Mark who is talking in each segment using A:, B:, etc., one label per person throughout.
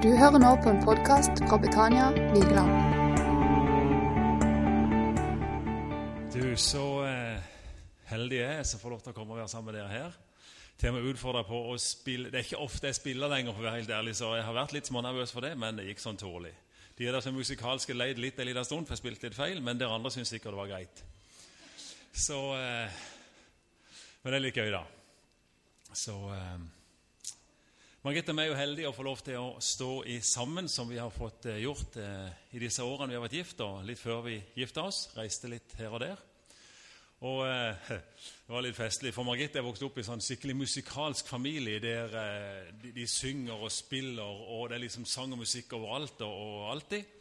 A: Du hører nå på en podkast fra Betania Vigeland.
B: Du, så eh, heldig jeg er som får lov til å komme og være sammen med dere her. Til og med utfordra på å spille Det er ikke ofte jeg spiller lenger, for å være helt ærlig, så jeg har vært litt smånervøs for det, men det gikk sånn tålelig. De er der som musikalske leid litt en liten stund, for jeg spilte litt feil, men dere andre syns sikkert det var greit. Så eh, Men det er litt gøy, da. Så eh, Margrethe og jeg er jo heldige å få lov til å stå i sammen, som vi har fått eh, gjort eh, i disse årene vi har vært gift, og litt før vi gifta oss. Reiste litt her og der. Og eh, Det var litt festlig, for Margrethe vokst opp i en sånn skikkelig musikalsk familie der eh, de, de, synger og spiller, og det er liksom sang og musikk overalt og, og alltid.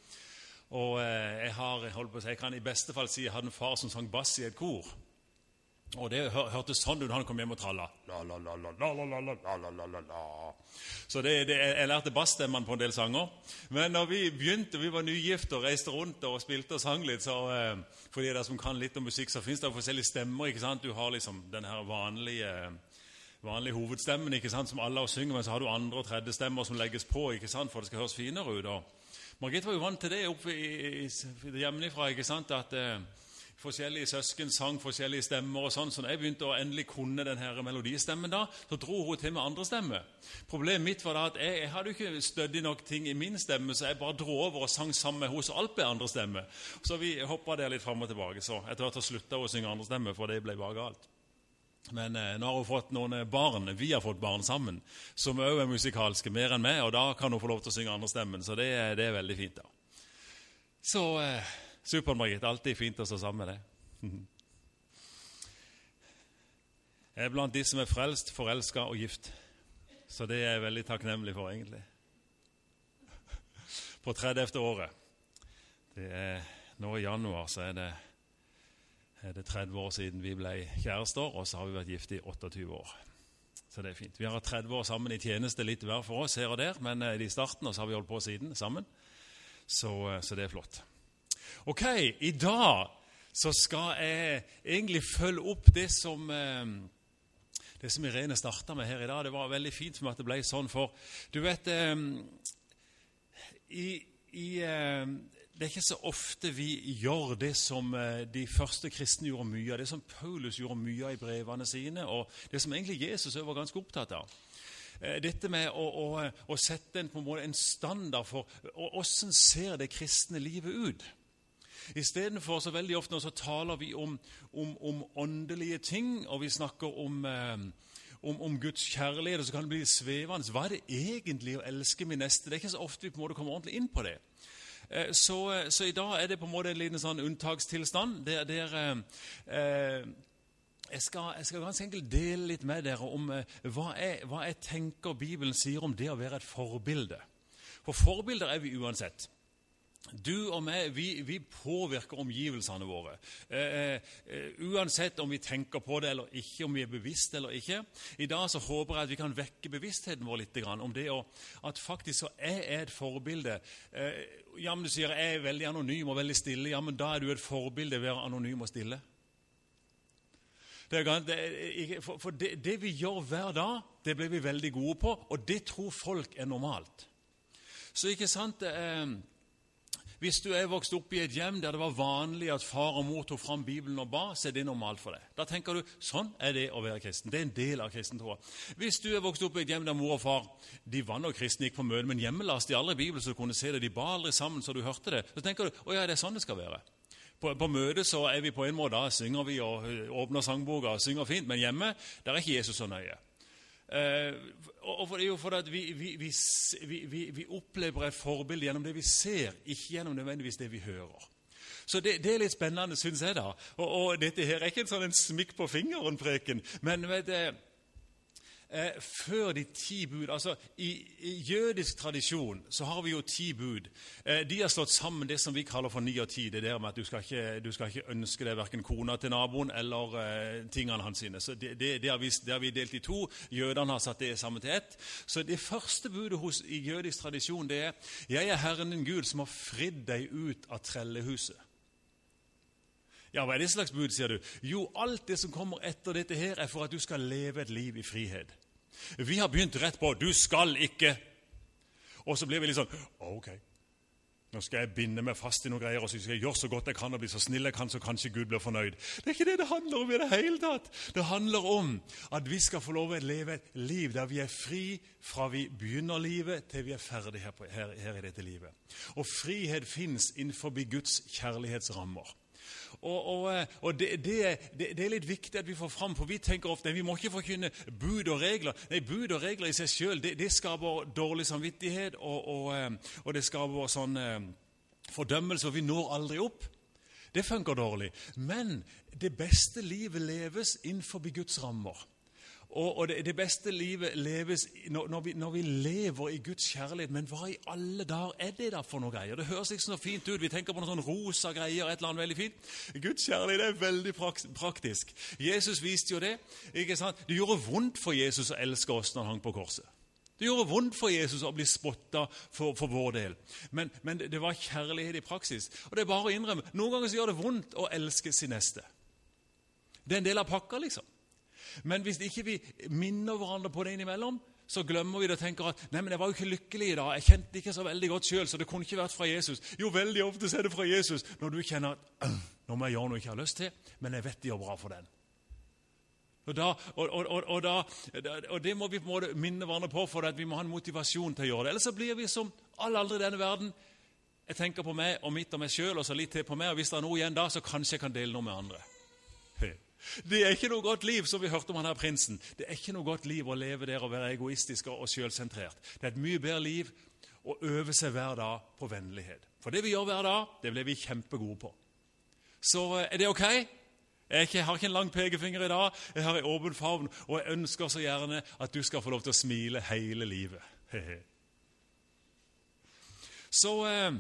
B: Og eh, jeg har, holdt på å si, jeg kan i beste fall si jeg hadde en far som sang bass i et kor. Og det hørtes sånn ut da han kom hjem og tralla. Så det, det, jeg lærte bassstemmene på en del sanger. Men når vi begynte, vi var nygifte og reiste rundt og spilte og sang litt, så eh, for de som kan litt om musikk, så fins det forskjellige stemmer. ikke sant? Du har liksom den her vanlige, vanlige hovedstemmen ikke sant? som alle synger, men så har du andre og tredje stemmer som legges på ikke sant? for det skal høres finere ut. Og Margit var jo vant til det oppe hjemmefra. ikke sant? at... Eh, forskjellige søsken sang forskjellige stemmer. og sånn, så når jeg begynte å endelig kunne denne melodistemmen, da, så dro hun til med andre stemme. Problemet mitt var da at jeg, jeg hadde ikke stødig nok ting i min stemme, så jeg bare dro over og sang sammen med henne så alt ble andre stemme. Så vi hoppa der litt fram og tilbake. Så etter hvert slutta hun å synge andre stemme, for det ble bare galt. Men eh, nå har hun fått noen barn, vi har fått barn sammen, som òg er musikalske, mer enn meg, og da kan hun få lov til å synge andre stemmen, så det, det er veldig fint. da. Så... Eh, Supert, Margit. Alltid fint å stå sammen med deg. Jeg er blant de som er frelst, forelska og gift. Så det er jeg veldig takknemlig for, egentlig. På 30. året det er, Nå i januar så er det, er det 30 år siden vi ble kjærester, og så har vi vært gift i 28 år. Så det er fint. Vi har hatt 30 år sammen i tjeneste, litt hver for oss her og der, men eh, i starten, og så har vi holdt på siden sammen. Så, eh, så det er flott. Ok, i dag så skal jeg egentlig følge opp det som eh, det som Irene starta med her i dag. Det var veldig fint for meg at det ble sånn, for du vet eh, i, i, eh, Det er ikke så ofte vi gjør det som de første kristne gjorde mye av, det som Paulus gjorde mye av i brevene sine, og det som egentlig Jesus var ganske opptatt av. Dette med å, å, å sette en, en, standard for hvordan ser det kristne livet ut. Istedenfor så veldig ofte så taler vi om, om, om, åndelige ting, og vi snakker om, eh, om, om, Guds kjærlighet, og så kan det bli svevende. Hva er det egentlig å elske min neste? Det er ikke så ofte vi på en måte kommer ordentlig inn på det. Eh, så, eh, så, i dag er det på en måte en liten sånn unntakstilstand der, der eh, jeg skal, jeg skal, ganske enkelt dele litt med dere om eh, hva, jeg, hva jeg tenker Bibelen sier om det å være et forbilde. For forbilder er vi uansett. Du og meg vi, vi påvirker omgivelsene våre. Eh, eh, uansett om vi tenker på det eller ikke, om vi er bevisst eller ikke. I dag så håper jeg at vi kan vekke bevisstheten vår litt om det å, at faktisk så er jeg et forbilde. Eh, ja, men Du sier jeg er veldig anonym og veldig stille. Ja, men Da er du et forbilde ved å være anonym og stille. Det det, for det, det vi gjør hver dag, det blir vi veldig gode på, og det tror folk er normalt. Så ikke sant... Eh, hvis du er vokst opp i et hjem der det var vanlig at far og mor tok fram Bibelen og ba, så er det normalt for deg. Da tenker du sånn er det å være kristen. Det er en del av kristentroa. Hvis du er vokst opp i et hjem der mor og far de var nok kristne, gikk på møte, men hjemme leste de aldri Bibelen så du kunne se det. De ba aldri sammen så du hørte det. Så tenker du å ja, det er sånn det skal være. På, på møtet så er vi på en måte, da synger vi og åpner sangboka og synger fint, men hjemme der er ikke Jesus så nøye. Eh, og for det er jo fordi vi, vi, vi, vi, opplever et forbilde gjennom det vi ser, ikke gjennom nødvendigvis det vi hører. Så det, det er litt spennende, syns jeg. da. Og, og, Dette her er ikke en sånn en smikk på fingeren-preken. men vet du, eh, før de ti bud altså i, I jødisk tradisjon så har vi jo ti bud. Eh, de har slått sammen det som vi kaller for ni og ti. Det der med at du skal ikke, du skal ikke ønske deg verken kona til naboen eller eh, tingene hans sine. Så det, det, det, har vi, det, har vi, delt i to. Jødene har satt det sammen til ett. Så det første budet hos, i jødisk tradisjon det er 'Jeg er Herren din Gud, som har fridd deg ut av trellehuset'. Ja, Hva er det slags bud, sier du? Jo, alt det som kommer etter dette her, er for at du skal leve et liv i frihet. Vi har begynt rett på 'du skal ikke'. Og så blir vi litt sånn Ok, nå skal jeg binde meg fast i noen greier og så skal jeg gjøre så godt jeg kan og bli så snill jeg kan, så kanskje Gud blir fornøyd. Det er ikke det det handler om i det hele tatt. Det handler om at vi skal få lov å leve et liv der vi er fri fra vi begynner livet, til vi er ferdig her, på, her, her i dette livet. Og frihet fins innenfor Guds kjærlighetsrammer. Og, og, eh, og det, det, det, er litt viktig at vi får fram, for vi tenker ofte vi må ikke forkynne bud og regler. Nei, Bud og regler i seg sjøl det, skaper dårlig samvittighet, og, eh, og det skaper sånn eh, fordømmelse, og vi når aldri opp. Det funker dårlig. Men det beste livet leves innenfor Guds rammer. Og, og det, det, beste livet leves når, når, vi, når, vi, lever i Guds kjærlighet. Men hva i alle dager er det da for noe greier? Det høres ikke så fint ut. Vi tenker på noen sånn rosa greier. et eller annet veldig fint. Guds kjærlighet er veldig praktisk. Jesus viste jo det. ikke sant? Det gjorde vondt for Jesus å elske oss når han hang på korset. Det gjorde vondt for Jesus å bli spotta for, for vår del, men, men det, var kjærlighet i praksis. Og det er bare å innrømme, Noen ganger så gjør det vondt å elske sin neste. Det er en del av pakka, liksom. Men hvis ikke vi minner hverandre på det innimellom, så glemmer vi det og tenker at nei, men jeg var jo ikke lykkelig i dag. Jeg kjente ikke så veldig godt sjøl, så det kunne ikke vært fra Jesus. Jo, veldig ofte er det fra Jesus når du kjenner at nå må jeg gjøre noe jeg ikke har lyst til, men jeg vet det gjør bra for den. Og, da, og, og, da, og, Det må vi på en måte minne hverandre på, for at vi må ha en motivasjon til å gjøre det. Ellers så blir vi som alle andre i denne verden. Jeg tenker på meg og mitt og meg sjøl, og så litt til på meg. og Hvis det er noe igjen da, så kanskje jeg kan dele noe med andre. Det er ikke noe godt liv, som vi hørte om han her prinsen. Det er ikke noe godt liv å leve der og være egoistisk og selvsentrert. Det er et mye bedre liv å øve seg hver dag på vennlighet. For det vi gjør hver dag, det blir vi kjempegode på. Så eh, er det ok? Jeg har ikke en lang pekefinger i dag, jeg har en åpen favn, og jeg ønsker så gjerne at du skal få lov til å smile hele livet. Så eh,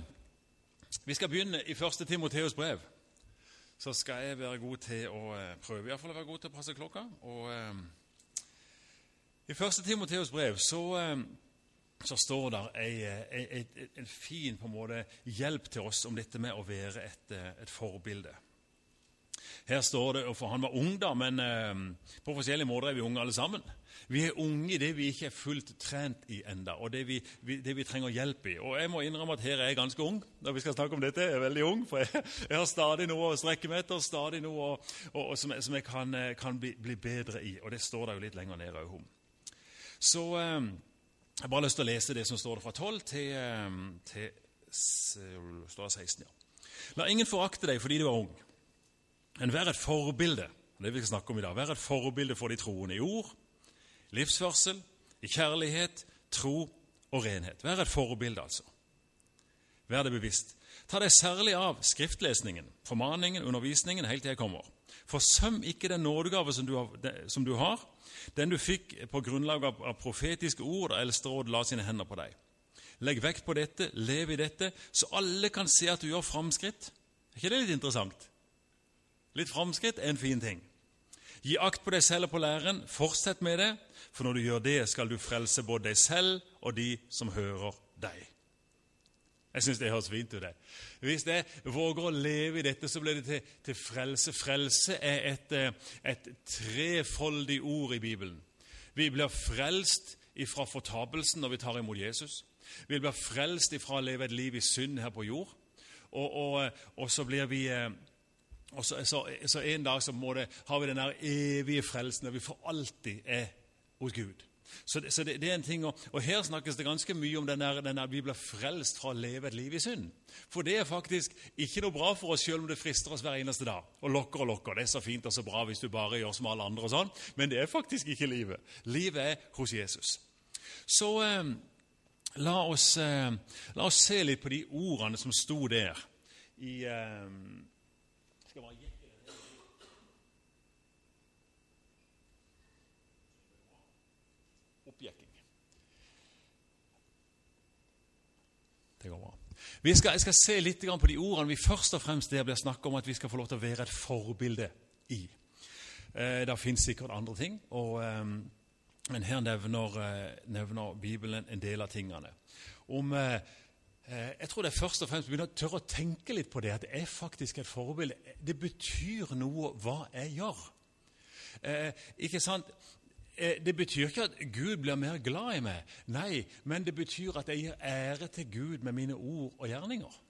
B: vi skal begynne i første Timoteus brev så skal jeg være god til å eh, prøve i hvert fall å være god til å passe klokka. Og eh, I første Timoteus brev så, eh, så står det en fin på en måte, hjelp til oss om dette med å være et, eh, et forbilde. Her står det, for Han var ung, da, men eh, på forskjellige måter er vi unge alle sammen. Vi er unge i det vi ikke er fullt trent i enda, og det vi, vi, det vi, trenger hjelp i. Og Jeg må innrømme at her er jeg ganske ung når vi skal snakke om dette. Jeg er veldig ung, for jeg, jeg har stadig noe å strekke meg etter, stadig noe og, og, og, som, som, jeg kan, eh, kan bli, bli, bedre i. Og det står der jo litt lenger nede òg. Så eh, jeg har bare lyst til å lese det som står der fra 12 til, eh, til står det 16. ja. La ingen forakte deg fordi du er ung, men vær et forbilde. Det vi skal snakke om i dag. Vær et forbilde for de troende i ord, livsførsel, i kjærlighet, tro og renhet. Vær et forbilde, altså. Vær det bevisst. Ta deg særlig av skriftlesningen, formaningen, undervisningen, helt til jeg kommer. Forsøm ikke den nådegave som du, har, som du har, den du fikk på grunnlag av, av profetiske ord da Eldsteråd la sine hender på deg. Legg vekt på dette, lev i dette, så alle kan se at du gjør framskritt. Er ikke det litt interessant? Litt framskritt er en fin ting. Gi akt på deg selv og på læren. Fortsett med det, for når du gjør det, skal du frelse både deg selv og de som hører deg. Jeg syns det høres fint ut. det. Hvis jeg våger å leve i dette, så blir det til, til frelse. Frelse er et, eh, et, trefoldig ord i Bibelen. Vi blir frelst ifra fortapelsen når vi tar imot Jesus. Vi blir frelst ifra å leve et liv i synd her på jord. Og, og, og så blir vi eh, og så, så, så, En dag så det, har vi den der evige frelsen der vi for alltid er hos Gud. Så, det, så det, det, er en ting, og, og, Her snakkes det ganske mye om den der, vi blir frelst fra å leve et liv i synd. For det er faktisk ikke noe bra for oss selv om det frister oss hver eneste dag. Og lokker og lokker. Det er så fint og så bra hvis du bare gjør som alle andre. og sånn, Men det er faktisk ikke livet. Livet er hos Jesus. Så eh, la, oss, eh, la, oss, se litt på de ordene som sto der i eh, skal jekke det Oppjekking. Det går bra. Vi skal, jeg skal se litt på de ordene vi først og fremst der blir snakket om at vi skal få lov til å være et forbilde i. Eh, det fins sikkert andre ting, og, eh, men her nevner, eh, nevner, Bibelen en del av tingene. Om Eh, jeg tror det er først og fremst å begynne å tørre å tenke litt på det. At er faktisk et forbilde. Det betyr noe hva jeg gjør. Eh, ikke sant? eh, det betyr ikke at Gud blir mer glad i meg. Nei, men det betyr at jeg gir ære til Gud med mine ord og gjerninger.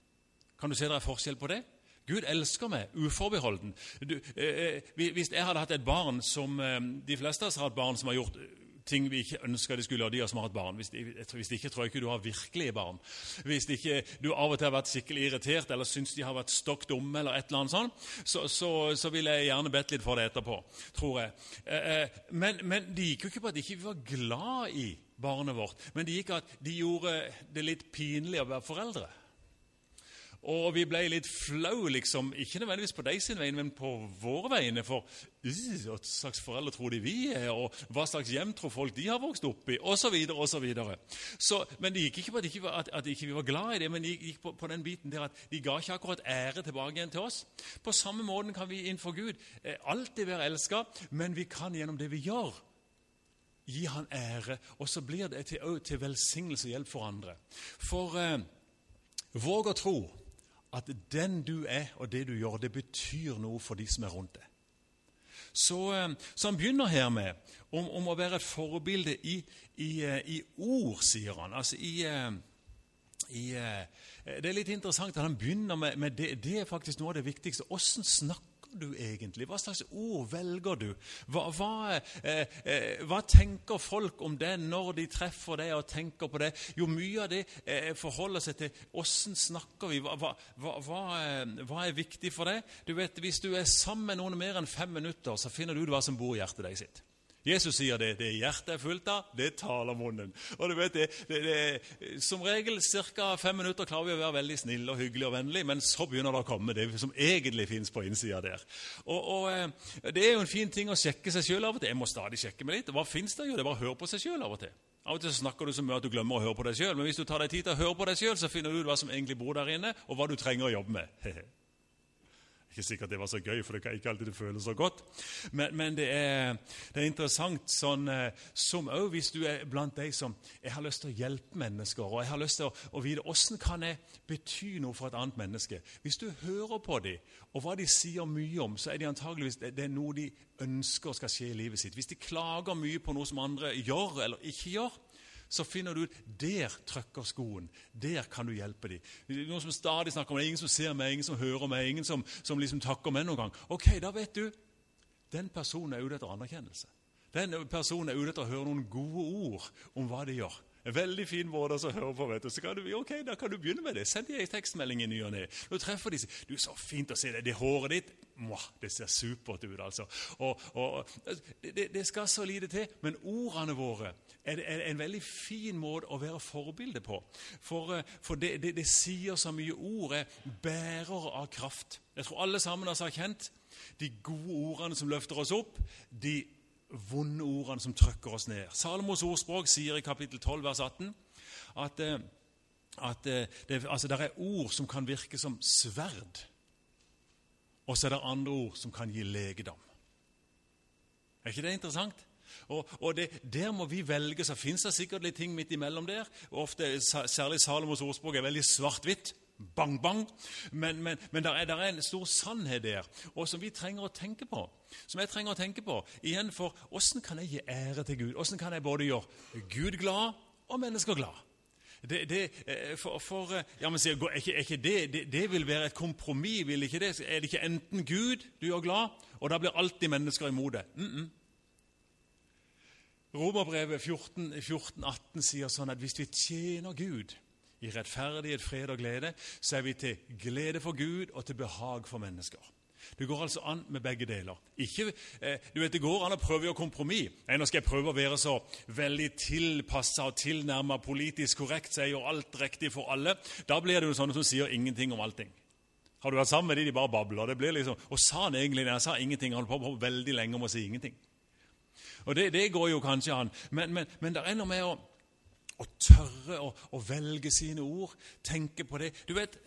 B: Kan du se det er forskjell på det? Gud elsker meg uforbeholden. Du, eh, eh hvis jeg hadde hatt et barn som eh, De fleste av oss har hatt barn som har gjort ting vi ikke ønsker de skulle, og de som har hatt barn. Hvis, hvis ikke tror jeg ikke du har virkelige barn. Hvis ikke du av og til har vært skikkelig irritert eller syns de har vært stokk dumme, eller et eller annet sånt, så, så, så ville jeg gjerne bedt litt for det etterpå, tror jeg. Eh, eh, men, men det gikk jo ikke på at vi ikke var glad i barnet vårt, men det gikk at de gjorde det litt pinlig å være foreldre. Og vi ble litt flau, liksom, ikke nødvendigvis på de sine vegne, men på våre vegne. For hva slags foreldre tror de vi er, og hva slags hjem tror folk de har vokst opp i, osv. osv. Men det gikk ikke på at, ikke, at, at ikke vi var glad i det, men det gikk på, på, den biten der at de ga ikke akkurat ære tilbake igjen til oss. På samme måten kan vi innenfor Gud eh, alltid være elska, men vi kan gjennom det vi gjør, gi Han ære. Og så blir det til, til velsignelse og hjelp for andre. For eh, våg å tro at den du er, og det du gjør, det betyr noe for de som er rundt deg. Så, eh, så han begynner her med om, om å være et forbilde i, i, eh, i, ord, sier han. Altså i, eh, i Det er litt interessant at han begynner med, med det. Det er faktisk noe av det viktigste. Åssen snakker du egentlig? Hva slags ord velger du? Hva, hva, eh, eh, hva, tenker folk om det når de treffer deg og tenker på det? Jo, mye av det eh, forholder seg til åssen snakker vi? Hva, eh, hva, er viktig for deg? Du vet, Hvis du er sammen med noen mer enn fem minutter, så finner du ut hva som bor i hjertet deg sitt. Jesus sier det. Det hjertet er fullt av, det taler munnen. Og du vet det, det, det Som regel ca. fem minutter klarer vi å være veldig snille og hyggelige og vennlige, men så begynner det å komme det som egentlig fins på innsida der. Og, og, eh, Det er jo en fin ting å sjekke seg sjøl av og til. Jeg må stadig sjekke meg litt. Hva fins det? Jo, det er bare å høre på seg sjøl av og til. Av og til så snakker du så mye at du glemmer å høre på deg sjøl. Men hvis du tar deg tid til å høre på deg sjøl, så finner du ut hva som egentlig bor der inne, og hva du trenger å jobbe med. Ikke sikkert det var så gøy, for det kan ikke alltid det føles så godt. Men, men det, er, det, er, interessant sånn, eh, som òg hvis du er blant de som jeg har lyst til å hjelpe mennesker, og jeg har lyst til å, å vite hvordan kan jeg bety noe for et annet menneske. Hvis du hører på dem, og hva de sier mye om, så er de antageligvis det, det noe de ønsker skal skje i livet sitt. Hvis de klager mye på noe som andre gjør eller ikke gjør, så finner du ut der trykker skoen. Der kan du hjelpe dem. Noen som stadig snakker om det, ingen som ser meg, ingen som hører meg, ingen som, som liksom takker meg noen gang. Ok, da vet du den personen er ute etter anerkjennelse. Den personen er ute etter å høre noen gode ord om hva de gjør. En veldig fin måte å høre på. vet du. Så kan du, ok, Da kan du begynne med det. Send dem en tekstmelding i ny og ne. Nå treffer de seg. Du, så fint å se det. Det håret ditt Mwah, det ser supert ut, altså. Og, og, det, det, skal så lite til. Men ordene våre er, er en veldig fin måte å være forbilde på. For, eh, for det, det, det, sier så mye ord er bærere av kraft. Jeg tror alle sammen har kjent de gode ordene som løfter oss opp. de vonde ordene som trykker oss ned. Salomos ordspråk sier i kapittel 12, vers 18 at, eh, at eh, det, altså, er ord som kan virke som sverd, og så er det andre ord som kan gi legedom. Er ikke det interessant? Og, og det, Der må vi velge. Så fins det sikkert litt ting midt imellom der. Ofte, Særlig Salomos ordspråk er veldig svart-hvitt bang, bang. Men, men, men det er, er, en stor sannhet der, og som vi trenger å tenke på. Som jeg trenger å tenke på. Igjen for Åssen kan jeg gi ære til Gud? Åssen kan jeg både gjøre Gud glad og mennesker glad? Det, det, eh, for, for, eh, ja, men sier, er ikke, er ikke det, det, det, vil være et kompromiss, vil ikke det? Er det ikke enten Gud du gjør glad, og da blir alltid mennesker imot det? Mm -mm. Romerbrevet 14, 14, 18 sier sånn at hvis vi tjener Gud i rettferdighet, fred og glede, så er vi til glede for Gud og til behag for mennesker. Det går altså an med begge deler. Ikke, eh, du vet, Det går an å prøve å gjøre nå skal jeg prøve å være så veldig tilpassa og tilnærma politisk korrekt, så jeg gjør alt riktig for alle. Da blir det jo sånne som sier ingenting om allting. Har du vært sammen med de, de bare babler. Det blir liksom, Og sa han egentlig det? Han sa ingenting? Han holdt på veldig lenge om å si ingenting. Og Det, det går jo kanskje an, men, men, men det er noe med å å tørre å, å, velge sine ord, tenke på det. Du vet,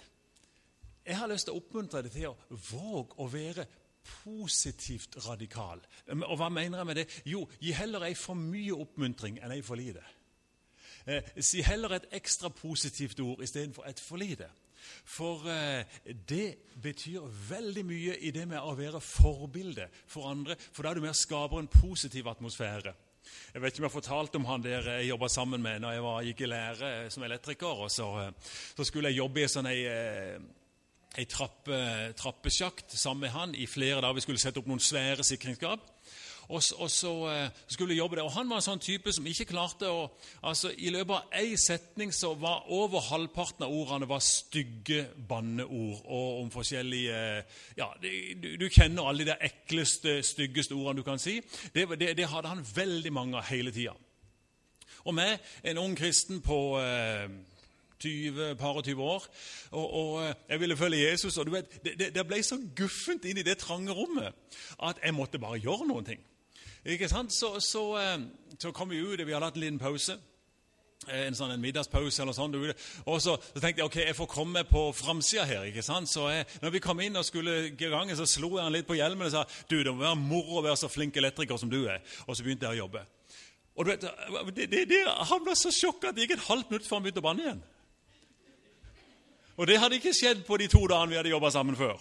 B: Jeg har lyst til å oppmuntre deg til å våge å være positivt radikal. Og hva mener jeg med det? Jo, gi heller ei for mye oppmuntring enn ei for lite. Eh, si heller et ekstra positivt ord istedenfor et for lite. For eh, det betyr veldig mye i det med å være forbilde for andre. For da er du og skaper en positiv atmosfære. Jeg vet ikke om jeg har fortalt om han der jeg jobba sammen med når jeg var, gikk i lære som elektriker. og Så, så skulle jeg jobbe i sånn ei, ei trappe, trappesjakt sammen med han i flere dager. Vi skulle sette opp noen svære sikringsskap. Og, og så uh, skulle jobbe der. Og Han var en sånn type som ikke klarte å altså I løpet av én setning så var over halvparten av ordene var stygge banneord. Og om forskjellige Ja, du, du, kjenner alle de ekleste, styggeste ordene du kan si. Det, det, det hadde han veldig mange av hele tida. Og meg, en ung kristen på eh, 20, par og 20 år. Og, og, jeg ville følge Jesus. og du vet, det, det ble så guffent inn i det trange rommet at jeg måtte bare gjøre noen ting. Ikke sant? Så, så, eh, så kom vi ut, og vi hadde hatt en liten pause. Eh, en sånn en middagspause eller sånn. Og så, så, tenkte jeg ok, jeg får komme på framsida her. ikke sant? Så jeg, når vi kom inn og skulle i gang, så slo jeg han litt på hjelmen og sa du, det må være moro å være så flink elektriker som du er. Og så begynte jeg å jobbe. Og du vet, det, det, det, Han ble så sjokka at det gikk et halvt minutt før han begynte å banne igjen. Og det hadde ikke skjedd på de to dagene vi hadde jobba sammen før.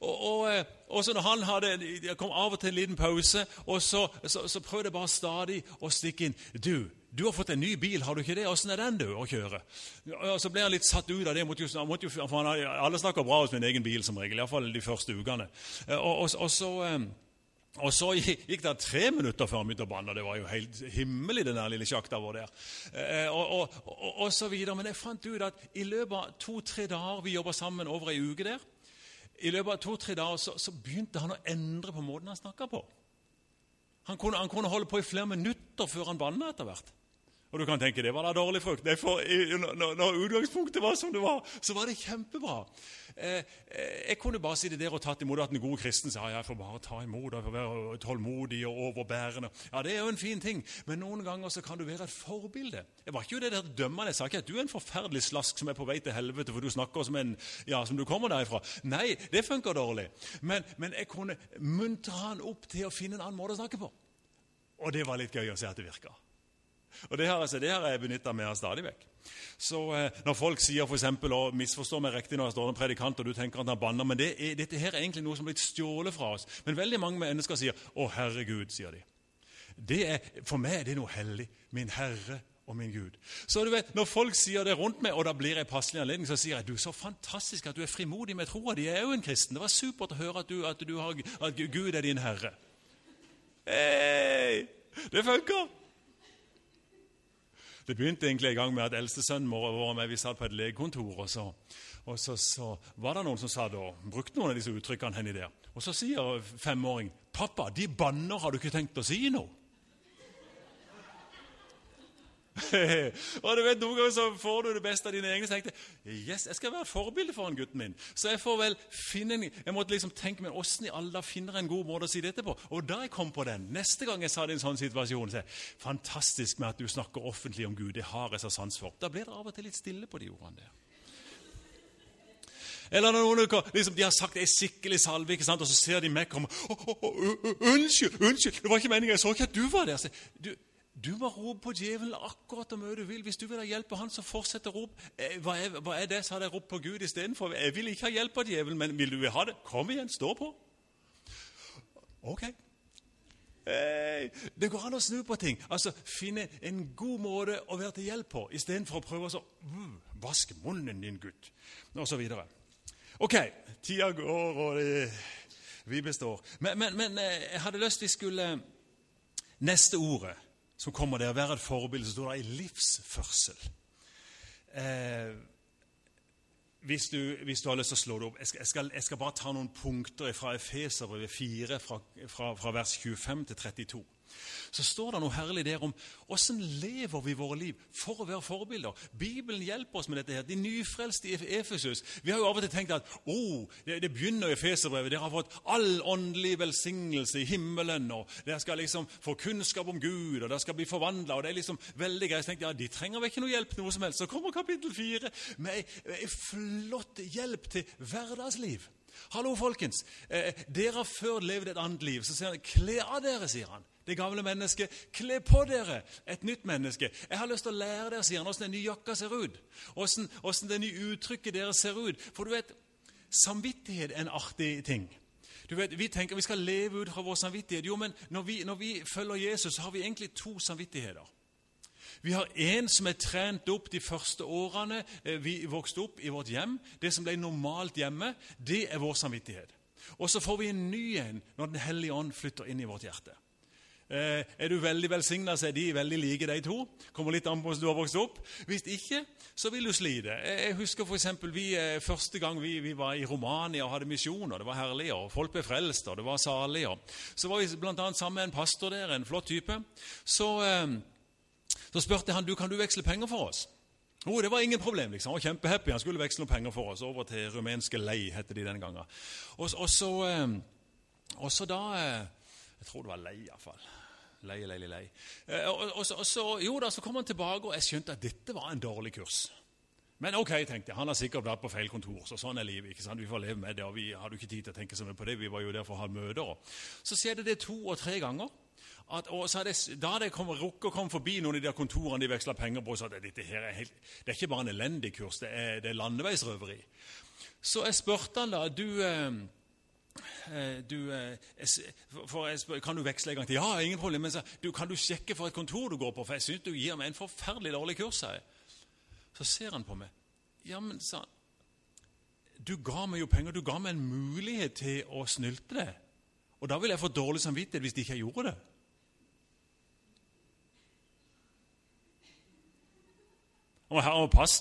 B: Og, og, eh, og, så når han hadde, Jeg kom av og til en liten pause, og så, så, så prøvde jeg bare stadig å stikke inn. Du, du har fått en ny bil, har du ikke det? Åssen er den du å kjøre? Og Så ble han litt satt ut av det. Måtte jo, måtte jo, for han, alle snakker bra om sin egen bil, som regel. Iallfall de første ukene. Og, og, og så... Og Så gikk det tre minutter før han begynte å banne. Det var jo helt himmelig, den der lille sjakta vår der. Eh, og, og, og, og, så videre. Men jeg fant ut at i løpet av to-tre dager Vi jobba sammen over ei uke der. I løpet av to-tre dager så, så, begynte han å endre på måten han snakka på. Han kunne, han kunne, holde på i flere minutter før han banna etter hvert. Og du kan tenke det var da dårlig frukt. For, når, når, utgangspunktet var som det var, så var det kjempebra. Eh, eh, jeg kunne bare sitte der og tatt imot at den gode kristen sa jeg får bare ta imot og være tålmodig og overbærende. Ja, Det er jo en fin ting, men noen ganger så kan du være et forbilde. Jeg var ikke jo det der dømmende. Jeg sa ikke at du er en forferdelig slask som er på vei til helvete for du snakker som en, ja, som du kommer derifra. Nei, det funker dårlig. Men, men jeg kunne muntre han opp til å finne en annen måte å snakke på. Og det var litt gøy å se at det virka. Og det har, altså, det har jeg benytta meg av stadig vekk. Så eh, Når folk sier for eksempel, og misforstår meg riktig når jeg står en predikant og du tenker at han banner, men det er, dette her er egentlig noe som er blitt stjålet fra oss. Men veldig mange mennesker sier 'Å, herregud', sier de. Er, For meg er det noe hellig. Min Herre og min Gud. Så du vet, Når folk sier det rundt meg, og da blir jeg passelig anledning, så sier jeg du, så fantastisk at du er frimodig med troa di. Jeg er jo en kristen. Det var supert å høre at, du, at, du har, at Gud er din herre. Hei! Det funker! Det begynte egentlig en gang med at eldstesønnen vår og meg, vi satt på et legekontor. og så, og så, så var det noen som sa da, brukte noen av disse uttrykkene henne der. Og så sier femåring 'Pappa, de banner, har du ikke tenkt å si noe?' og du vet, Noen ganger så får du det beste av dine egne. Så tenkte yes, jeg skal være et forbilde for han gutten min. Så jeg får vel finne en, jeg måtte liksom tenke meg, åssen i alle finner en god måte å si dette på. Og da jeg kom på den, neste gang jeg sa det i en sånn situasjon, så jeg, fantastisk med at du snakker offentlig om Gud. Det har jeg så sans for. Da blir det av og til litt stille på de ordene der. Eller noen liksom, de har sagt ei skikkelig salve', ikke sant? og så ser de meg komme. 'Unnskyld, unnskyld, det var ikke meningen. Jeg så ikke at du var der.' Så, du, du må rope på djevelen akkurat hvor mye du vil. Hvis du vil ha hjelp av han, så fortsett å rope. Eh, hva er, hva er det? Så hadde jeg ropt på Gud istedenfor. Jeg vil ikke ha hjelp av djevelen, men vil du ha det? Kom igjen, stå på. Ok. Hey, det går an å snu på ting. Altså Finne en god måte å være til hjelp på, istedenfor å prøve å mm, vaske munnen din, gutt, og så videre. Ok, tida går, og det, vi består. Men, men, men eh, jeg hadde lyst vi skulle Neste ordet som kommer der, være et forbilde, så står det i livsførsel. Eh, hvis, du, hvis, du, har lyst til å slå det opp jeg skal, jeg skal bare ta noen punkter fra Efeserbrevet 4, fra, fra, fra vers 25 til 32 så står det noe herlig der om åssen lever vi våre liv for å være forbilder. Bibelen hjelper oss med dette. her. De nyfrelste i Efesus. Vi har jo av og til tenkt at oh, det, det begynner i Feserbrevet. Dere har fått all åndelig velsignelse i himmelen. og Dere skal liksom få kunnskap om Gud, og dere skal bli forvandla. Liksom veldig greit. Så tenkte ja, De trenger vel ikke noe hjelp noe som helst. Så kommer kapittel fire med ei flott hjelp til hverdagsliv. Hallo, folkens. Eh, dere har før levd et annet liv. Så sier han, kle av dere, sier han det gamle mennesket. Kle på dere et nytt menneske. Jeg har lyst til å lære dere, sier han, åssen den nye jakka ser ut. Åssen det nye uttrykket deres ser ut. For du vet, samvittighet er en artig ting. Du vet, Vi tenker vi skal leve ut fra vår samvittighet. Jo, men når vi, når vi følger Jesus, så har vi egentlig to samvittigheter. Vi har en som er trent opp de første årene eh, vi vokste opp i vårt hjem. Det som ble normalt hjemme, det er vår samvittighet. Og så får vi en ny en når Den hellige ånd flytter inn i vårt hjerte. Eh, er du veldig velsigna, så er de veldig like, de to. Kommer litt an på hvordan du har vokst opp. Hvis ikke, så vil du slite. Jeg husker for eksempel, vi, eh, Første gang vi, vi, var i Romania og hadde misjoner, det var herlig, og folk ble frelst, og det var salig. Og så var vi bl.a. sammen med en pastor der, en flott type. Så, eh, så spurte han du, kan du veksle penger for oss. Oh, det var ingen problem. liksom. Han var kjempehappy. Han skulle veksle noen penger for oss over til rumenske lei, het de den gangen. Og, og, så, og så da Jeg tror det var lei, iallfall. Lei, lei, lei. Eh, og, og, og, så, jo da, så kom han tilbake, og jeg skjønte at dette var en dårlig kurs. Men ok, tenkte jeg, han har sikkert vært på feil kontor. så sånn er livet. ikke sant? Vi får leve med det, og vi hadde ikke tid til å tenke så mye på det. Vi var jo der for å ha møter. Så skjedde det to og tre ganger. At, og hadde, da hadde jeg kommet, rukket å komme forbi noen av de kontorene de veksla penger på, så at dette her er helt, det er ikke bare en elendig kurs, det er, det er landeveisrøveri. Så jeg spurte han da du... Eh, Eh, du, jeg, for Kan du veksle en gang til? Ja, ingen problem. Men så, du, kan du sjekke for et kontor du går på? For jeg syns du gir meg en forferdelig dårlig kurs. Her. Så ser han på meg. Ja, men sa Du ga meg jo penger. Du ga meg en mulighet til å snylte det. Og da ville jeg få dårlig samvittighet hvis de ikke gjorde det. Og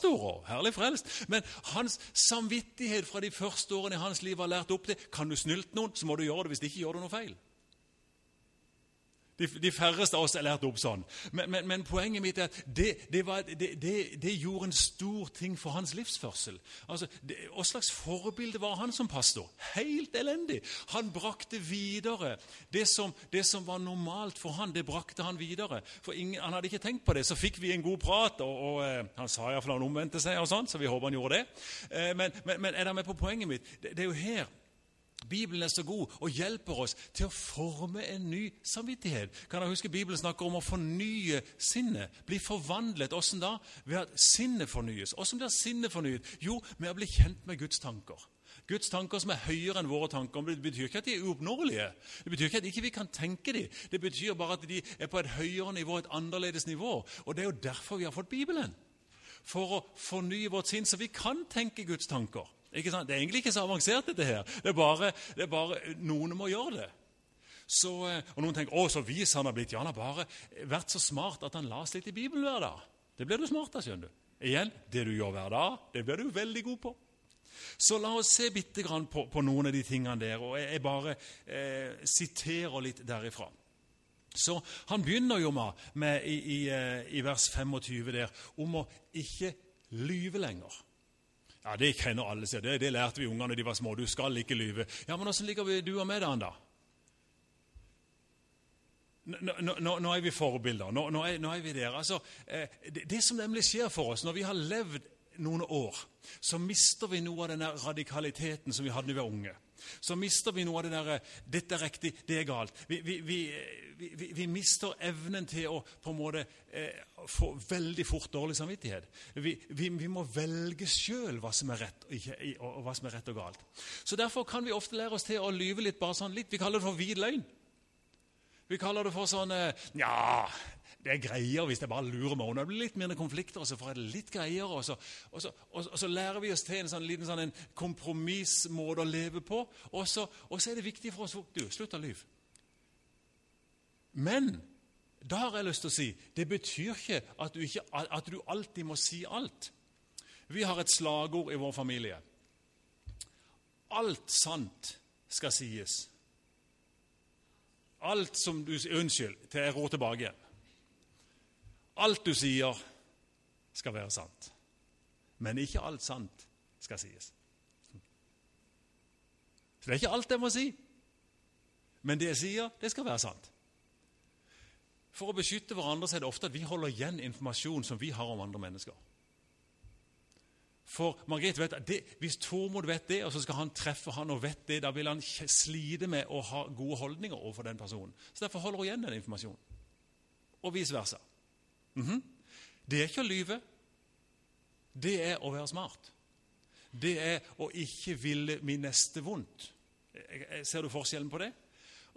B: og herlig frelst. Men hans samvittighet fra de første årene i hans liv var lært opp til kan du snylte noen, så må du gjøre det. Hvis ikke gjør du noe feil. De, de, færreste av oss er lært opp sånn. Men, men, men poenget mitt er at det, det, var, det, det, gjorde en stor ting for hans livsførsel. Altså, Hva slags forbilde var han som pastor? Helt elendig! Han brakte videre det som, som var normalt for han, det brakte han videre. For ingen, Han hadde ikke tenkt på det. Så fikk vi en god prat, og, og eh, han sa iallfall han omvendte seg, og sånn, så vi håper han gjorde det. Eh, men, men er dere med på poenget mitt? Det, er jo her Bibelen er så god og hjelper oss til å forme en ny samvittighet. Kan dere huske Bibelen snakker om å fornye sinnet? Bli forvandlet. Åssen da? Ved at sinnet fornyes. Åssen blir sinnet fornyet? Jo, med å bli kjent med Guds tanker. Guds tanker som er høyere enn våre tanker. Det betyr ikke at de er uoppnåelige. Det betyr ikke at ikke vi ikke kan tenke dem. Det betyr bare at de er på et høyere nivå, et annerledes nivå. Og Det er jo derfor vi har fått Bibelen. For å fornye vårt sinn, så vi kan tenke Guds tanker. Det er egentlig ikke så avansert, dette her. Det er bare, det er bare noen må gjøre det. Så, eh, og Noen tenker å, så vis han har blitt. Ja, han har bare vært så smart at han las litt i Bibelen hver dag. Det blir du smart av, skjønner du. Igjen, det du gjør hver dag, det blir du veldig god på. Så la oss se bitte grann på, på noen av de tingene der. og Jeg, jeg bare eh, siterer litt derifra. Så Han begynner jo med, med i, i, eh, i vers 25 der om å ikke lyve lenger. Ja, Det kjenner alle sier Det, det lærte vi ungene da de var små. Du skal ikke lyve. Ja, Men åssen ligger vi, du og meg an, da? Nå, nå, nå, er vi forbilder. Nå, nå, er, er, vi der. Altså, eh, det, det, som nemlig skjer for oss når vi har levd noen år, så mister vi noe av den radikaliteten som vi hadde da vi var unge. Så mister vi noe av det derre 'Dette er riktig, det er galt'. Vi, vi, vi, vi, vi, mister evnen til å på en måte eh, få veldig fort dårlig samvittighet. Vi, vi, må velge sjøl hva, og, og, og hva som er rett og galt. Så Derfor kan vi ofte lære oss til å lyve litt. bare sånn litt. Vi kaller det for hvit løgn. Vi kaller det for sånn eh, Nja, det er greier hvis jeg bare lurer meg unna. Det blir litt mindre konflikter, og så får jeg det litt greiere. Og så, og så, og så lærer vi oss til en sånn liten sånn kompromissmåte å leve på. Og så, og så er det viktig for oss Du, slutt å lyve. Men da har jeg lyst til å si det betyr ikke at du, ikke, at du alltid må si alt. Vi har et slagord i vår familie. Alt sant skal sies. Alt som du Unnskyld, til jeg rår tilbake igjen. Alt du sier, skal være sant. Men ikke alt sant skal sies. Så det er ikke alt jeg må si. Men det jeg sier, det skal være sant. For å beskytte hverandre så er det ofte at vi holder igjen informasjon som vi har om andre mennesker. For Margrethe vet at det, Hvis Tormod vet det, og så skal han treffe han og vet det, da vil han slite med å ha gode holdninger overfor den personen. Så Derfor holder hun igjen den informasjonen. Og vice versa. Mm -hmm. Det er ikke å lyve. Det er å være smart. Det er å ikke ville min neste vondt. Ser du forskjellen på det?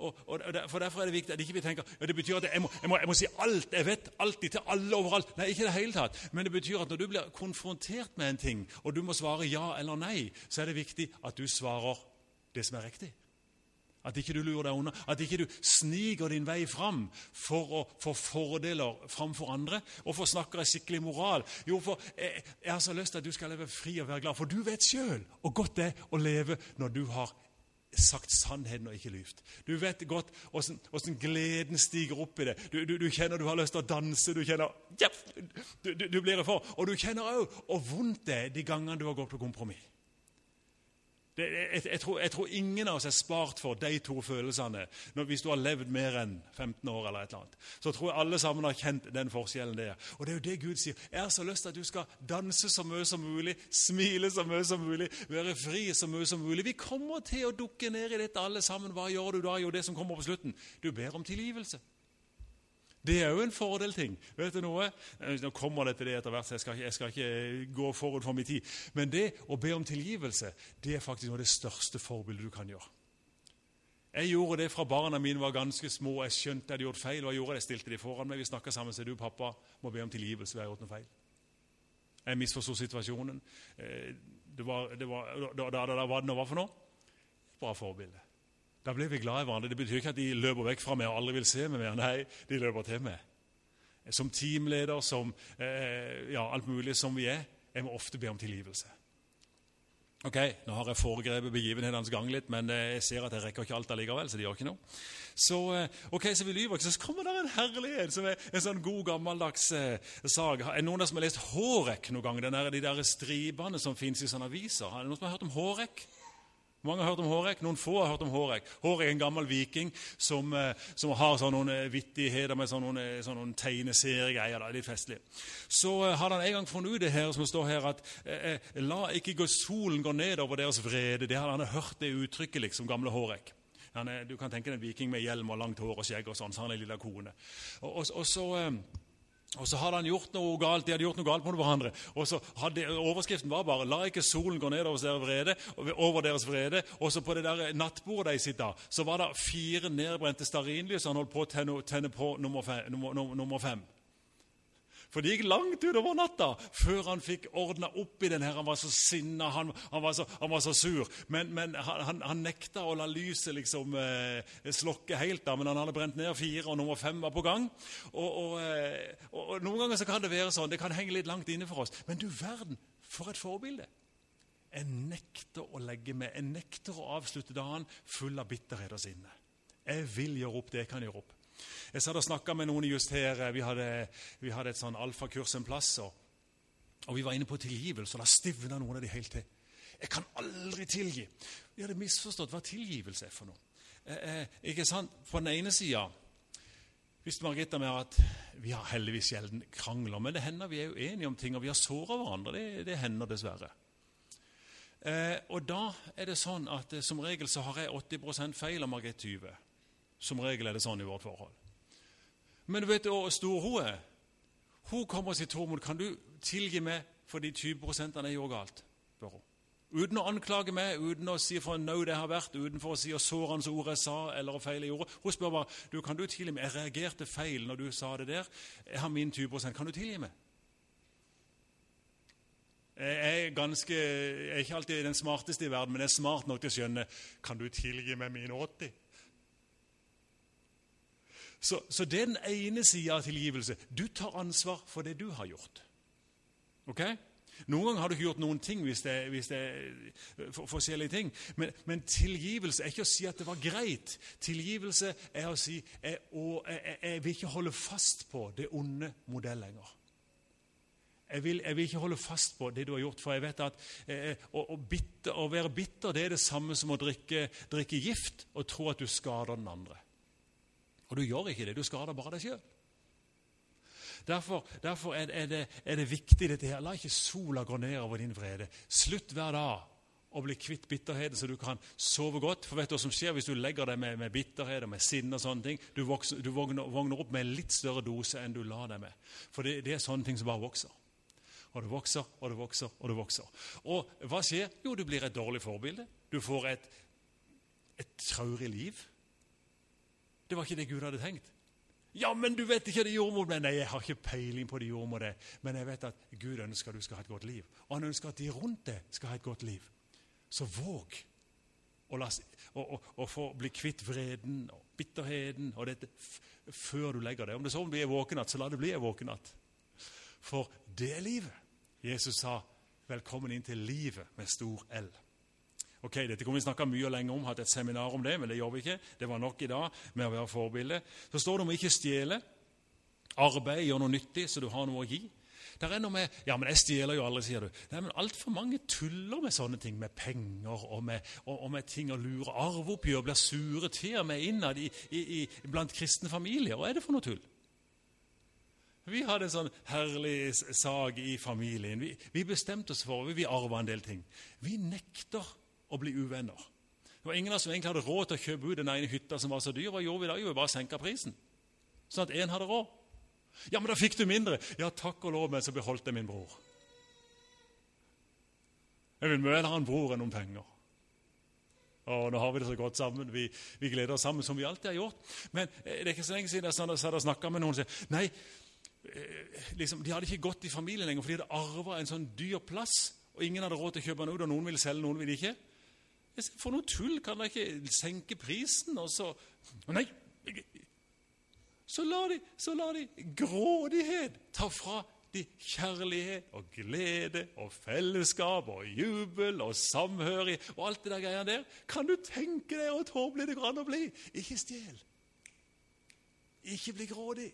B: Og, og, for Derfor er det viktig at ikke vi tenker ja, det betyr at jeg må, jeg, må, jeg må, si alt jeg vet, alltid til alle overalt. Nei, ikke i det hele tatt. Men det betyr at når du blir konfrontert med en ting, og du må svare ja eller nei, så er det viktig at du svarer det som er riktig. At ikke du lurer deg unna, at ikke du sniker din vei fram for å få fordeler framfor andre. Hvorfor snakker jeg skikkelig moral? Jo, for jeg, jeg har så lyst til at du skal leve fri og være glad. For du vet sjøl hvor godt det er å leve når du har sagt sannheten og ikke lyvd. Du vet godt åssen gleden stiger opp i det. Du, du, du, kjenner du har lyst til å danse, du kjenner ja, du, du, blir det for. Og du kjenner òg hvor vondt det er de gangene du har gått på kompromiss. Det, jeg, jeg, tror, jeg, tror, ingen av oss er spart for de to følelsene når, hvis du har levd mer enn 15 år. eller et eller annet. Så tror jeg alle sammen har kjent den forskjellen der. Og det er jo det Gud sier. Jeg har så lyst til at du skal danse så mye som mulig, smile så mye som mulig, være fri så mye som mulig. Vi kommer til å dukke ned i dette alle sammen. Hva gjør du da? Jo, det som kommer på slutten. Du ber om tilgivelse. Det er jo en fordelting. Vet du noe? Nå kommer det til det etter hvert, så jeg skal, ikke, jeg skal ikke gå forut for min tid. Men det å be om tilgivelse det er faktisk noe av det største forbildet du kan gjøre. Jeg gjorde det fra barna mine var ganske små. Jeg skjønte jeg hadde gjort feil. og jeg gjorde det. Jeg stilte de foran meg. Vi snakka sammen. Så du, pappa, må be om tilgivelse. Vi har gjort noe feil. Jeg misforsto situasjonen. Eh, det var, det var, da, da, da, hva det var for noe? Bra forbilde. Da blir vi glad i hverandre. Det betyr ikke at de løper vekk fra meg og aldri vil se meg mer. Nei, de løper til meg. Som teamleder, som eh, ja, alt mulig som vi er, jeg må ofte be om tilgivelse. Ok, Nå har jeg foregrepet begivenhetenes gang litt, men eh, jeg ser at jeg rekker ikke alt allikevel. Så det gjør ikke noe. Så, eh, ok, så vi lyver ikke, så kommer det en herlighet som er en sånn god, gammeldags eh, sag. Er det noen som har lest Hårek noen gang? Den der, de der stribene som fins i sånne aviser? Er det noen som har hørt om Hårek? Mange har hørt om Hårek, noen få har hørt om Hårek. Hårek er en gammel viking som, eh, som har sånne noen eh, vittigheter med sånne, noen, sånne noen tegneseriegreier. Er litt festlig. Så hadde han en gang funnet ut det her som står her, at eh, la ikke gå, solen gå ned over deres vrede. Det hadde han hørt det uttrykket, liksom, gamle Hårek. Er, du kan tenke deg en viking med hjelm og langt hår og skjegg og sånn, så han er liten kone. Og, og, og så... Uh, og så hadde han gjort noe galt, De hadde gjort noe galt mot hverandre. Og så hadde, Overskriften var bare 'La ikke solen gå ned over deres vrede'. Over deres vrede. Og så på det der nattbordet de sitter, så var det fire nedbrente stearinlys han holdt på å tenne, tenne på nummer fem. Nummer, nummer fem. For det gikk langt utover natta før han fikk ordna opp i den her. Han var så sinna, han, han, han var så sur. Men, men han, han, nekta å la lyset liksom eh, slokke helt, da, men han hadde brent ned fire, og nummer fem var på gang. Og, og, eh, og, og Noen ganger så kan det være sånn, det kan henge litt langt inne for oss. Men du verden, for et forbilde! Jeg nekter å legge meg, jeg nekter å avslutte dagen full av bitterhet og sinne. Jeg vil gjøre opp det jeg kan gjøre opp. Jeg satt og snakka med noen just her. Vi hadde, vi hadde et sånn alfakurs en plass. Og, og, vi var inne på tilgivelse, og da stivna noen av de helt til. Jeg kan aldri tilgi. Vi hadde misforstått hva tilgivelse er for noe. Eh, eh, ikke sant? På den ene sida visste Margitta med at vi har heldigvis sjelden krangler, men det hender vi er uenige om ting, og vi har såra hverandre. Det, det, hender dessverre. Eh, og da er det sånn at eh, som regel så har jeg 80 feil, og Margrethe 20 Som regel er det sånn i vårt forhold. Men du vet hvor stor hun er? Hun kommer og sier, 'Tormod, kan du tilgi meg for de 20 jeg gjorde galt?' spør hun. Uten å anklage meg, uten å si for en nød det har vært, uten å si sårende ord jeg sa, eller feil jeg gjorde. Hun spør bare du, kan du tilgi meg. Jeg reagerte feil når du sa det der. Jeg har min 20% Kan du tilgi meg? Jeg er, ganske, jeg er ikke alltid den smarteste i verden, men jeg er smart nok til å skjønne Kan du tilgi meg mine 80? Så, så det er den ene sida av tilgivelse. Du tar ansvar for det du har gjort. Ok? Noen ganger har du ikke gjort noen ting hvis det, hvis det er for, forskjellige ting. Men, men, tilgivelse er ikke å si at det var greit. Tilgivelse er å si jeg, jeg, jeg vil ikke holde fast på det onde modell lenger. Jeg vil, jeg vil, ikke holde fast på det du har gjort, for jeg vet at eh, å, å, bitter, å, være bitter det er det samme som å drikke, drikke gift og tro at du skader den andre. Og du gjør ikke det, du skader bare deg sjøl. Derfor, derfor er, det, er, det, viktig dette her. La ikke sola gå ned over din vrede. Slutt hver dag å bli kvitt bitterheten, så du kan sove godt. For vet du hva som skjer hvis du legger deg med, med bitterhet og med sinne? og sånne ting? Du, vokser, du vogner, vogner, opp med en litt større dose enn du la deg med. For det, det er sånne ting som bare vokser. Og det vokser og det vokser og det vokser. Og hva skjer? Jo, du blir et dårlig forbilde. Du får et et traurig liv. Det var ikke det Gud hadde tenkt. Ja, men du vet ikke det jordmor Nei, jeg har ikke peiling på det jordmor det. Men jeg vet at Gud ønsker at du skal ha et godt liv. Og han ønsker at de rundt deg skal ha et godt liv. Så våg å, bli kvitt vreden og bitterheten og dette før du legger deg. Om det så blir en våkenatt, så la det bli en våkenatt. For det er livet. Jesus sa 'velkommen inn til livet' med stor L. Ok, Dette kunne vi snakka mye og lenge om, hatt et seminar om det, men det gjør vi ikke. Det var nok i dag med å være forbilde. Så står det om å ikke stjele. Arbeid gjør noe nyttig, så du har noe å gi. Der er noe med, ja, men 'Jeg stjeler jo aldri', sier du. Nei, men Altfor mange tuller med sånne ting, med penger og med, og, og med ting å lure. Arveoppgjør blir sure til og med innad i, i, i, blant kristne familier. Hva er det for noe tull? Vi hadde en sånn herlig sak i familien. Vi, vi bestemte oss for vi vil arve en del ting. Vi nekter å bli uvenner. Det var ingen av oss som egentlig hadde råd til å kjøpe ut den ene hytta som var så dyr. Hva gjorde vi da? Jo, vi bare senka prisen, sånn at én hadde råd. Ja, men da fikk du mindre. Ja, takk og lov, men så beholdt jeg min bror. Jeg vil mye ha en bror enn noen penger. Og nå har vi det så godt sammen. Vi, vi, gleder oss sammen som vi alltid har gjort. Men eh, det er ikke så lenge siden jeg satt og snakka med noen og sa nei, eh, liksom, de hadde ikke gått i familien lenger, for de hadde arva en sånn dyr plass. Og ingen hadde råd til å kjøpe den ut, og noen ville selge, noen ville ikke. For noe tull! Kan dere ikke senke prisen? Og så Nei! Så lar de, så lar de grådighet ta fra de kjærlighet og glede og fellesskap og jubel og samhørighet og alt det der greiene der. Kan du tenke deg hvor tåpelig det går an å bli? Ikke stjel. Ikke bli grådig.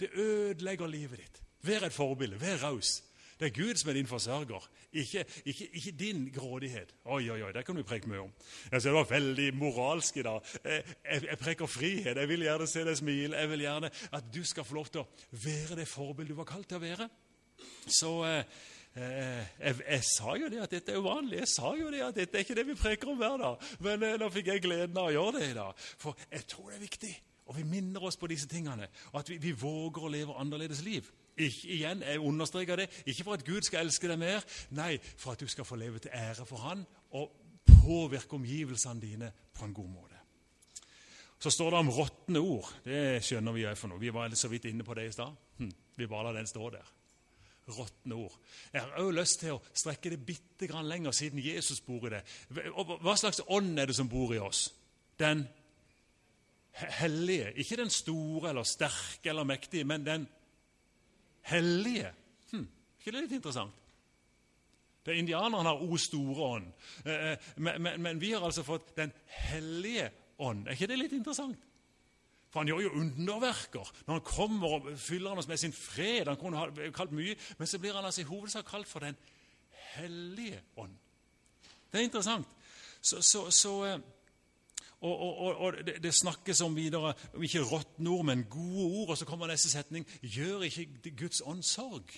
B: Det ødelegger livet ditt. Vær et forbilde. Vær raus. Det er Gud som er din forsørger, ikke, ikke, ikke din grådighet. Oi, oi, oi, Det kan vi preke mye om. Jeg ser Det var veldig moralsk i dag. Jeg, jeg, preker frihet. Jeg vil gjerne se deg smile. Jeg vil gjerne at du skal få lov til å være det forbildet du var kalt til å være. Så eh, eh, jeg, jeg, sa jo det at dette er uvanlig. Jeg sa jo det at dette er ikke det vi preker om hver dag. Men eh, nå fikk jeg gleden av å gjøre det i dag. For jeg tror det er viktig. Og vi minner oss på disse tingene. Og at vi, vi våger å leve annerledes liv. Ikke, igjen, Jeg understreker det. Ikke for at Gud skal elske deg mer, nei, for at du skal få leve til ære for Han og påvirke omgivelsene dine på en god måte. Så står det om råtne ord. Det skjønner vi òg for noe. Vi var så vidt inne på det i stad. Hm, vi bare lar den stå der. Råtne ord. Jeg har òg lyst til å strekke det bitte grann lenger, siden Jesus bor i det. Hva slags ånd er det som bor i oss? Den hellige. Ikke den store eller sterke eller mektige, men den hellige. Hm, ikke det litt interessant? Det Indianerne har O store ånd, eh, eh, men, men, men, vi har altså fått Den hellige ånd. Er ikke det litt interessant? For Han gjør jo underverker når han kommer og fyller oss med sin fred. Han kunne ha kalt mye, Men så blir han altså i hovedsak kalt for Den hellige ånd. Det er interessant. Så, så, så eh, og, og, og det, det, snakkes om videre om ikke råtne ord, men gode ord. Og så kommer neste setning gjør ikke Guds ånd sorg.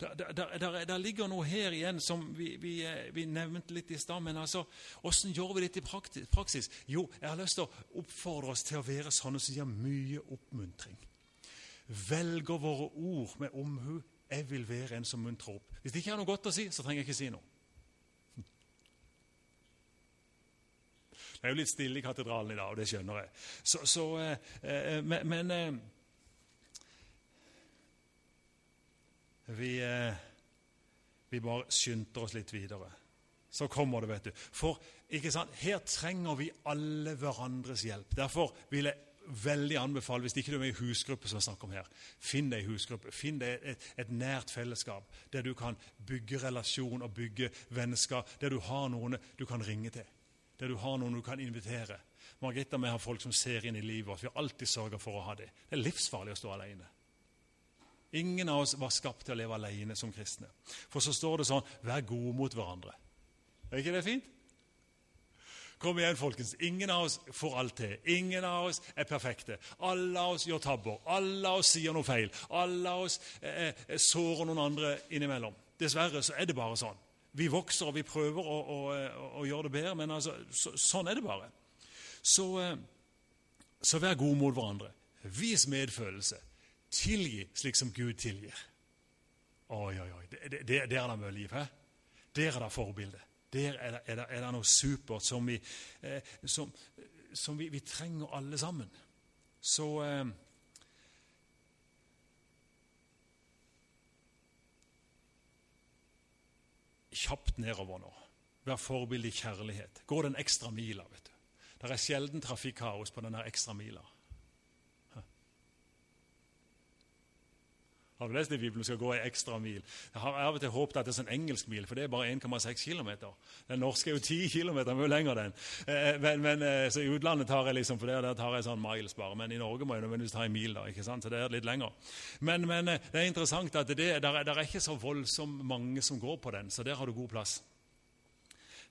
B: Der, der, der, der, ligger noe her igjen som vi, vi, vi nevnte litt i stad. Men altså, åssen gjør vi dette i praksis? Jo, jeg har lyst til å oppfordre oss til å være sånne som gir mye oppmuntring. Velger våre ord med omhu. Jeg vil være en som muntrer opp. Hvis det ikke er noe godt å si, så trenger jeg ikke si noe. Det er jo litt stille i katedralen i dag, og det skjønner jeg. Så, så, eh, eh men, men eh, vi, eh, vi bare skynder oss litt videre. Så kommer det, vet du. For ikke sant, her trenger vi alle hverandres hjelp. Derfor vil jeg veldig anbefale, hvis ikke du er med i husgruppe, som jeg snakker om her, finn deg i husgruppe. Finn deg et, et, nært fellesskap der du kan bygge relasjon og bygge vennskap, der du har noen du kan ringe til der du har noen du kan invitere. Margrethe vi har folk som ser inn i livet vårt. Vi har alltid sørga for å ha det. Det er livsfarlig å stå alene. Ingen av oss var skapt til å leve alene som kristne. For så står det sånn Vær gode mot hverandre. Er ikke det fint? Kom igjen, folkens. Ingen av oss får alt til. Ingen av oss er perfekte. Alle av oss gjør tabber. Alle av oss sier noe feil. Alle av oss eh, eh, sårer noen andre innimellom. Dessverre så er det bare sånn. Vi vokser og vi prøver å, å, å gjøre det bedre, men altså, så, sånn er det bare. Så, eh, så, vær gode mot hverandre. Vis medfølelse. Tilgi slik som Gud tilgir. Oi, oi, oi. Der er det mye liv. He? Der er det forbilde. Der er det, er det, er det noe supert som, vi, eh, som, som vi, vi, trenger alle sammen. Så eh, Kjapt nedover nå. Vær forbilde i kjærlighet. Gå den ekstra mila. vet du. Det er sjelden trafikkaos på denne ekstra mila. Har du lest i Bibelen skal gå ei ekstra mil? Jeg har av og til håpet at det er sånn engelsk mil, for det er bare 1,6 km. Den norske er jo 10 km, mye lenger den. Eh, men, men, eh, så I utlandet tar jeg liksom, for der, der tar jeg sånn miles bare, men i Norge må jeg nødvendigvis ta en mil. da, ikke sant? Så det er litt lenger. Men, men eh, det er interessant at det der, der er ikke så voldsomt mange som går på den, så der har du god plass.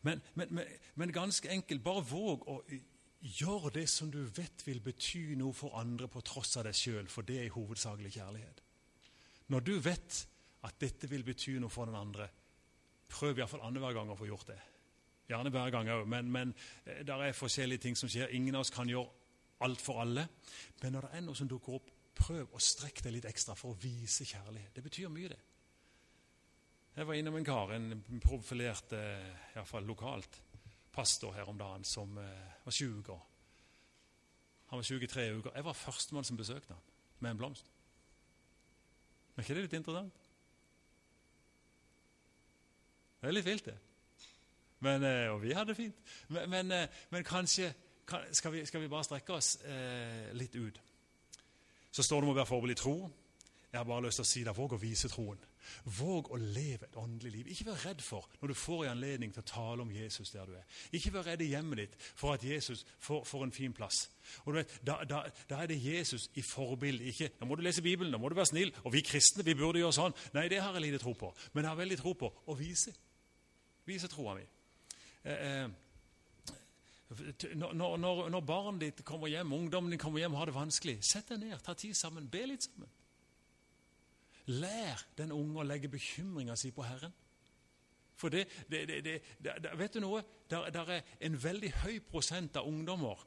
B: Men, men, men ganske enkelt, bare våg å gjøre det som du vet vil bety noe for andre på tross av deg sjøl, for det er hovedsakelig kjærlighet. Når du vet at dette vil bety noe for den andre, prøv iallfall annenhver gang å få gjort det. Gjerne hver gang òg, men, men eh, det er forskjellige ting som skjer. Ingen av oss kan gjøre alt for alle. Men når det er noe som dukker opp, prøv å strekke deg litt ekstra for å vise kjærlighet. Det betyr mye, det. Jeg var innom en kar, en profilert, eh, iallfall lokalt, pastor her om dagen, som var var sjuk. Han var sjuk i tre uker. Jeg var førstemann som besøkte han med en blomst. Er ikke det litt interessant? Det er litt vilt, det. Men, eh, og vi hadde det fint. Men, men, eh, men kanskje kan, skal, vi, skal, vi, bare strekke oss eh, litt ut? Så står det om å være forberedt i tro. Jeg har bare lyst til å si det. Våg å vise troen. Våg å leve et åndelig liv. Ikke vær redd for når du får en anledning til å tale om Jesus der du er. Ikke vær redd i hjemmet ditt for at Jesus får, får en fin plass. Og du vet, da, da, da, er det Jesus i forbilde. Ikke nå må du lese Bibelen, nå må du være snill. Og vi kristne vi burde gjøre sånn. Nei, det har jeg lite tro på. Men jeg har veldig tro på å vise. Vise troa mi. Eh, eh, når, når, når barnet ditt kommer hjem, ungdommen din kommer hjem og har det vanskelig, sett deg ned, ta tid sammen, be litt sammen. Lær den unge å legge bekymringa si på Herren. For det, det, det, det Vet du noe? Der, der, er en veldig høy prosent av ungdommer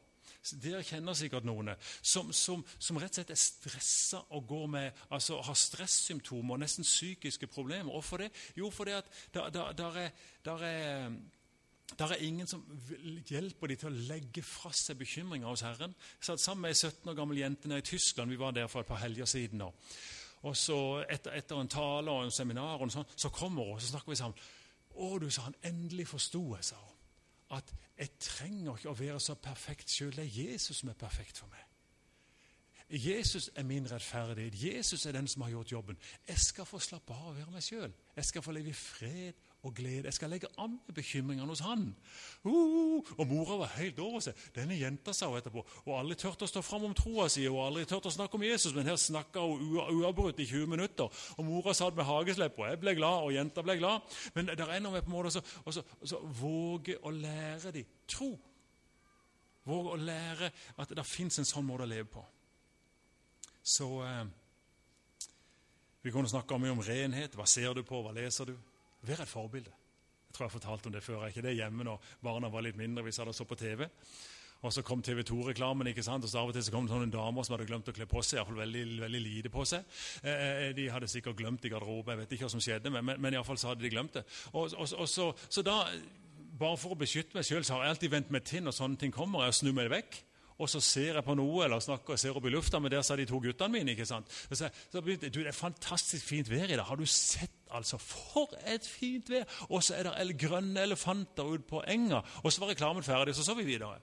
B: dere kjenner sikkert noen som, som, som, rett og slett er stressa og går med, altså har stressymptomer og nesten psykiske problemer. Hvorfor det? Jo, fordi at der, der, er, der er der er ingen som hjelper dem til å legge fra seg bekymringer hos Herren. Jeg satt sammen med ei 17 år gammel jente nede i Tyskland. Vi var der for et par helger siden. nå. Og så etter, etter en tale og en seminar og sånn, så kommer hun, og så snakker vi sammen. 'Å, du, sa han, endelig forsto jeg', sa hun, 'at jeg trenger ikke å være så perfekt sjøl. Det er Jesus som er perfekt for meg.' Jesus er min rettferdighet. Jesus er den som har gjort jobben. Jeg skal få slappe av og være meg sjøl. Jeg skal få leve i fred og glede. Jeg skal legge alle bekymringene hos han. Uh, og mora var helt over seg. Denne jenta sa hun etterpå. Og aldri turte å stå fram om troa si og aldri turte å snakke om Jesus, men her snakka hun uavbrutt i 20 minutter. Og mora satt med hageslepp, og Jeg ble glad, og jenta ble glad. Men det er noe med på en måte å våge å lære dem tro. Våge å lære at det fins en sånn måte å leve på. Så eh, Vi kunne snakke mye om renhet. Hva ser du på? Hva leser du? Vær et forbilde. Jeg tror jeg har fortalt om det før. ikke det hjemme når barna var litt mindre. Vi satt og så på TV. Og så kom TV 2-reklamen, ikke sant? og så av og til så kom det sånne damer som hadde glemt å kle på seg. Iallfall veldig, veldig lite på seg. Eh, eh de hadde sikkert glemt i garderoben. Jeg vet ikke hva som skjedde, men, men, men iallfall så hadde de glemt det. Og, og, og så, så, da, bare for å beskytte meg sjøl, har jeg alltid vendt meg til når sånne ting kommer. Jeg snur meg vekk og så ser jeg på noe eller snakker ser opp i lufta, men der sa de to guttene mine. ikke sant? Så, så begynte, du, Det er fantastisk fint vær i dag. Har du sett altså? For et fint vær! Og så er det grønne elefanter ute på enga. Og så var reklamen ferdig, så så vi videre.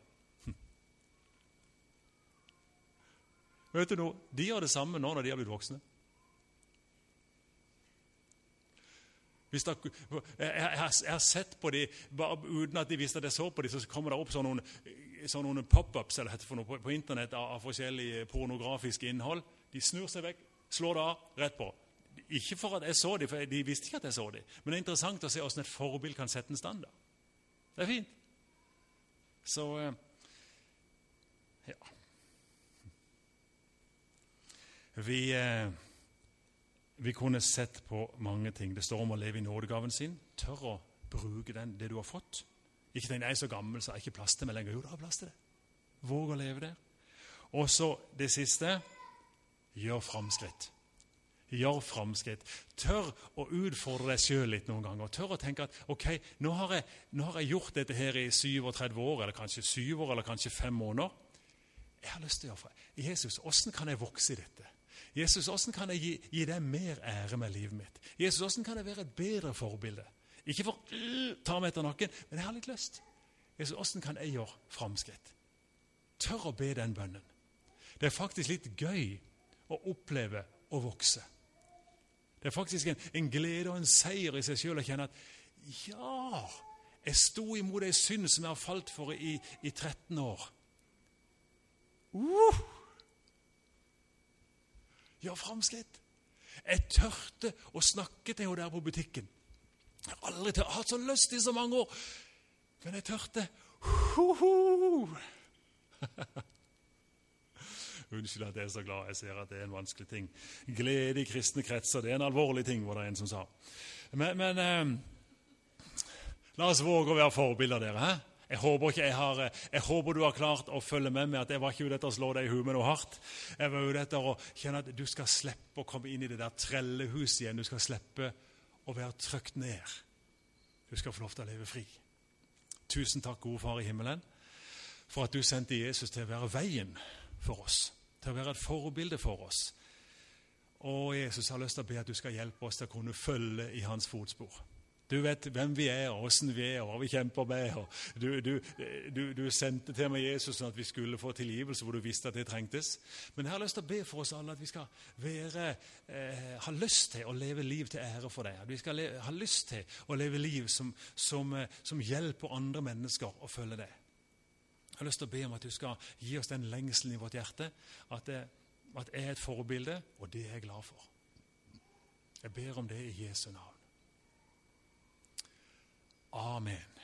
B: Hm. Vet du noe? De gjør det samme nå når de har blitt voksne. Det, jeg, jeg, jeg, har sett på dem uten at de visste at jeg så på dem. Så kommer det opp sånne sånne pop-ups eller for noe på, Internett av, av forskjellig pornografisk innhold. De snur seg vekk, slår det av, rett på. Ikke for at jeg så dem, for de visste ikke at jeg så dem. Men det er interessant å se hvordan et forbilde kan sette en standard. Det er fint. Så eh, ja. Vi, eh, vi kunne sett på mange ting. Det står om å leve i nådegaven sin. Tør å bruke den, det du har fått. Ikke 'jeg er så gammel, så jeg har ikke plass til meg lenger'. Jo, du har plass til det. Våg å leve der. Og så det siste gjør framskritt. Gjør framskritt. Tør å utfordre deg sjøl litt noen ganger. Tør å tenke at ok, nå har, jeg, nå har jeg gjort dette her i 37 år, eller kanskje 7 år, eller kanskje 5 måneder. Jeg har lyst til å gjøre for Jesus, åssen kan jeg vokse i dette? Jesus, åssen kan jeg gi, gi, deg mer ære med livet mitt? Jesus, åssen kan jeg være et bedre forbilde? Ikke for uh, ta meg etter nakken, men jeg har litt lyst. Jesus, åssen kan jeg gjøre framskritt? Tør å be den bønnen. Det er faktisk litt gøy å oppleve å vokse. Det er faktisk en, en glede og en seier i seg sjøl å kjenne at ja, jeg sto imot ei synd som jeg har falt for i, i 13 år. Uh! Gjør framskritt. Jeg tørte å snakke til henne der på butikken. Jeg har hatt så lyst i så mange år, men jeg tørte. Unnskyld at jeg er så glad. Jeg ser at det er en vanskelig ting. Glede i kristne kretser det er en alvorlig ting, var det en som sa. Men, men eh, la oss våge å være forbilder, dere. Hæ? Jeg håper, jeg, har, jeg håper du har klart å følge med med at jeg var ikke ute etter å slå deg i huet med noe hardt. Jeg var ute etter å kjenne at du skal slippe å komme inn i det der trellehuset igjen. Du skal slippe å være trykt ned. Du skal få lov til å leve fri. Tusen takk, gode Far i himmelen, for at du sendte Jesus til å være veien for oss til å være et forbilde for oss. Og Jesus har lyst til å be at du skal hjelpe oss til å kunne følge i hans fotspor. Du vet hvem vi er, og åssen vi er, og hva vi kjemper med. Du, du, du, du, sendte til meg Jesus sånn at vi skulle få tilgivelse, hvor du visste at det trengtes. Men jeg har lyst til å be for oss alle at vi skal være, eh, ha lyst til å leve liv til ære for deg. At vi skal ha lyst til å leve liv som, som, eh, som hjelper andre mennesker å følge deg. Jeg har lyst til å be om at du skal gi oss den lengselen i vårt hjerte. At, det, at jeg er et forbilde, og det er jeg glad for. Jeg ber om det i Jesu navn. Amen.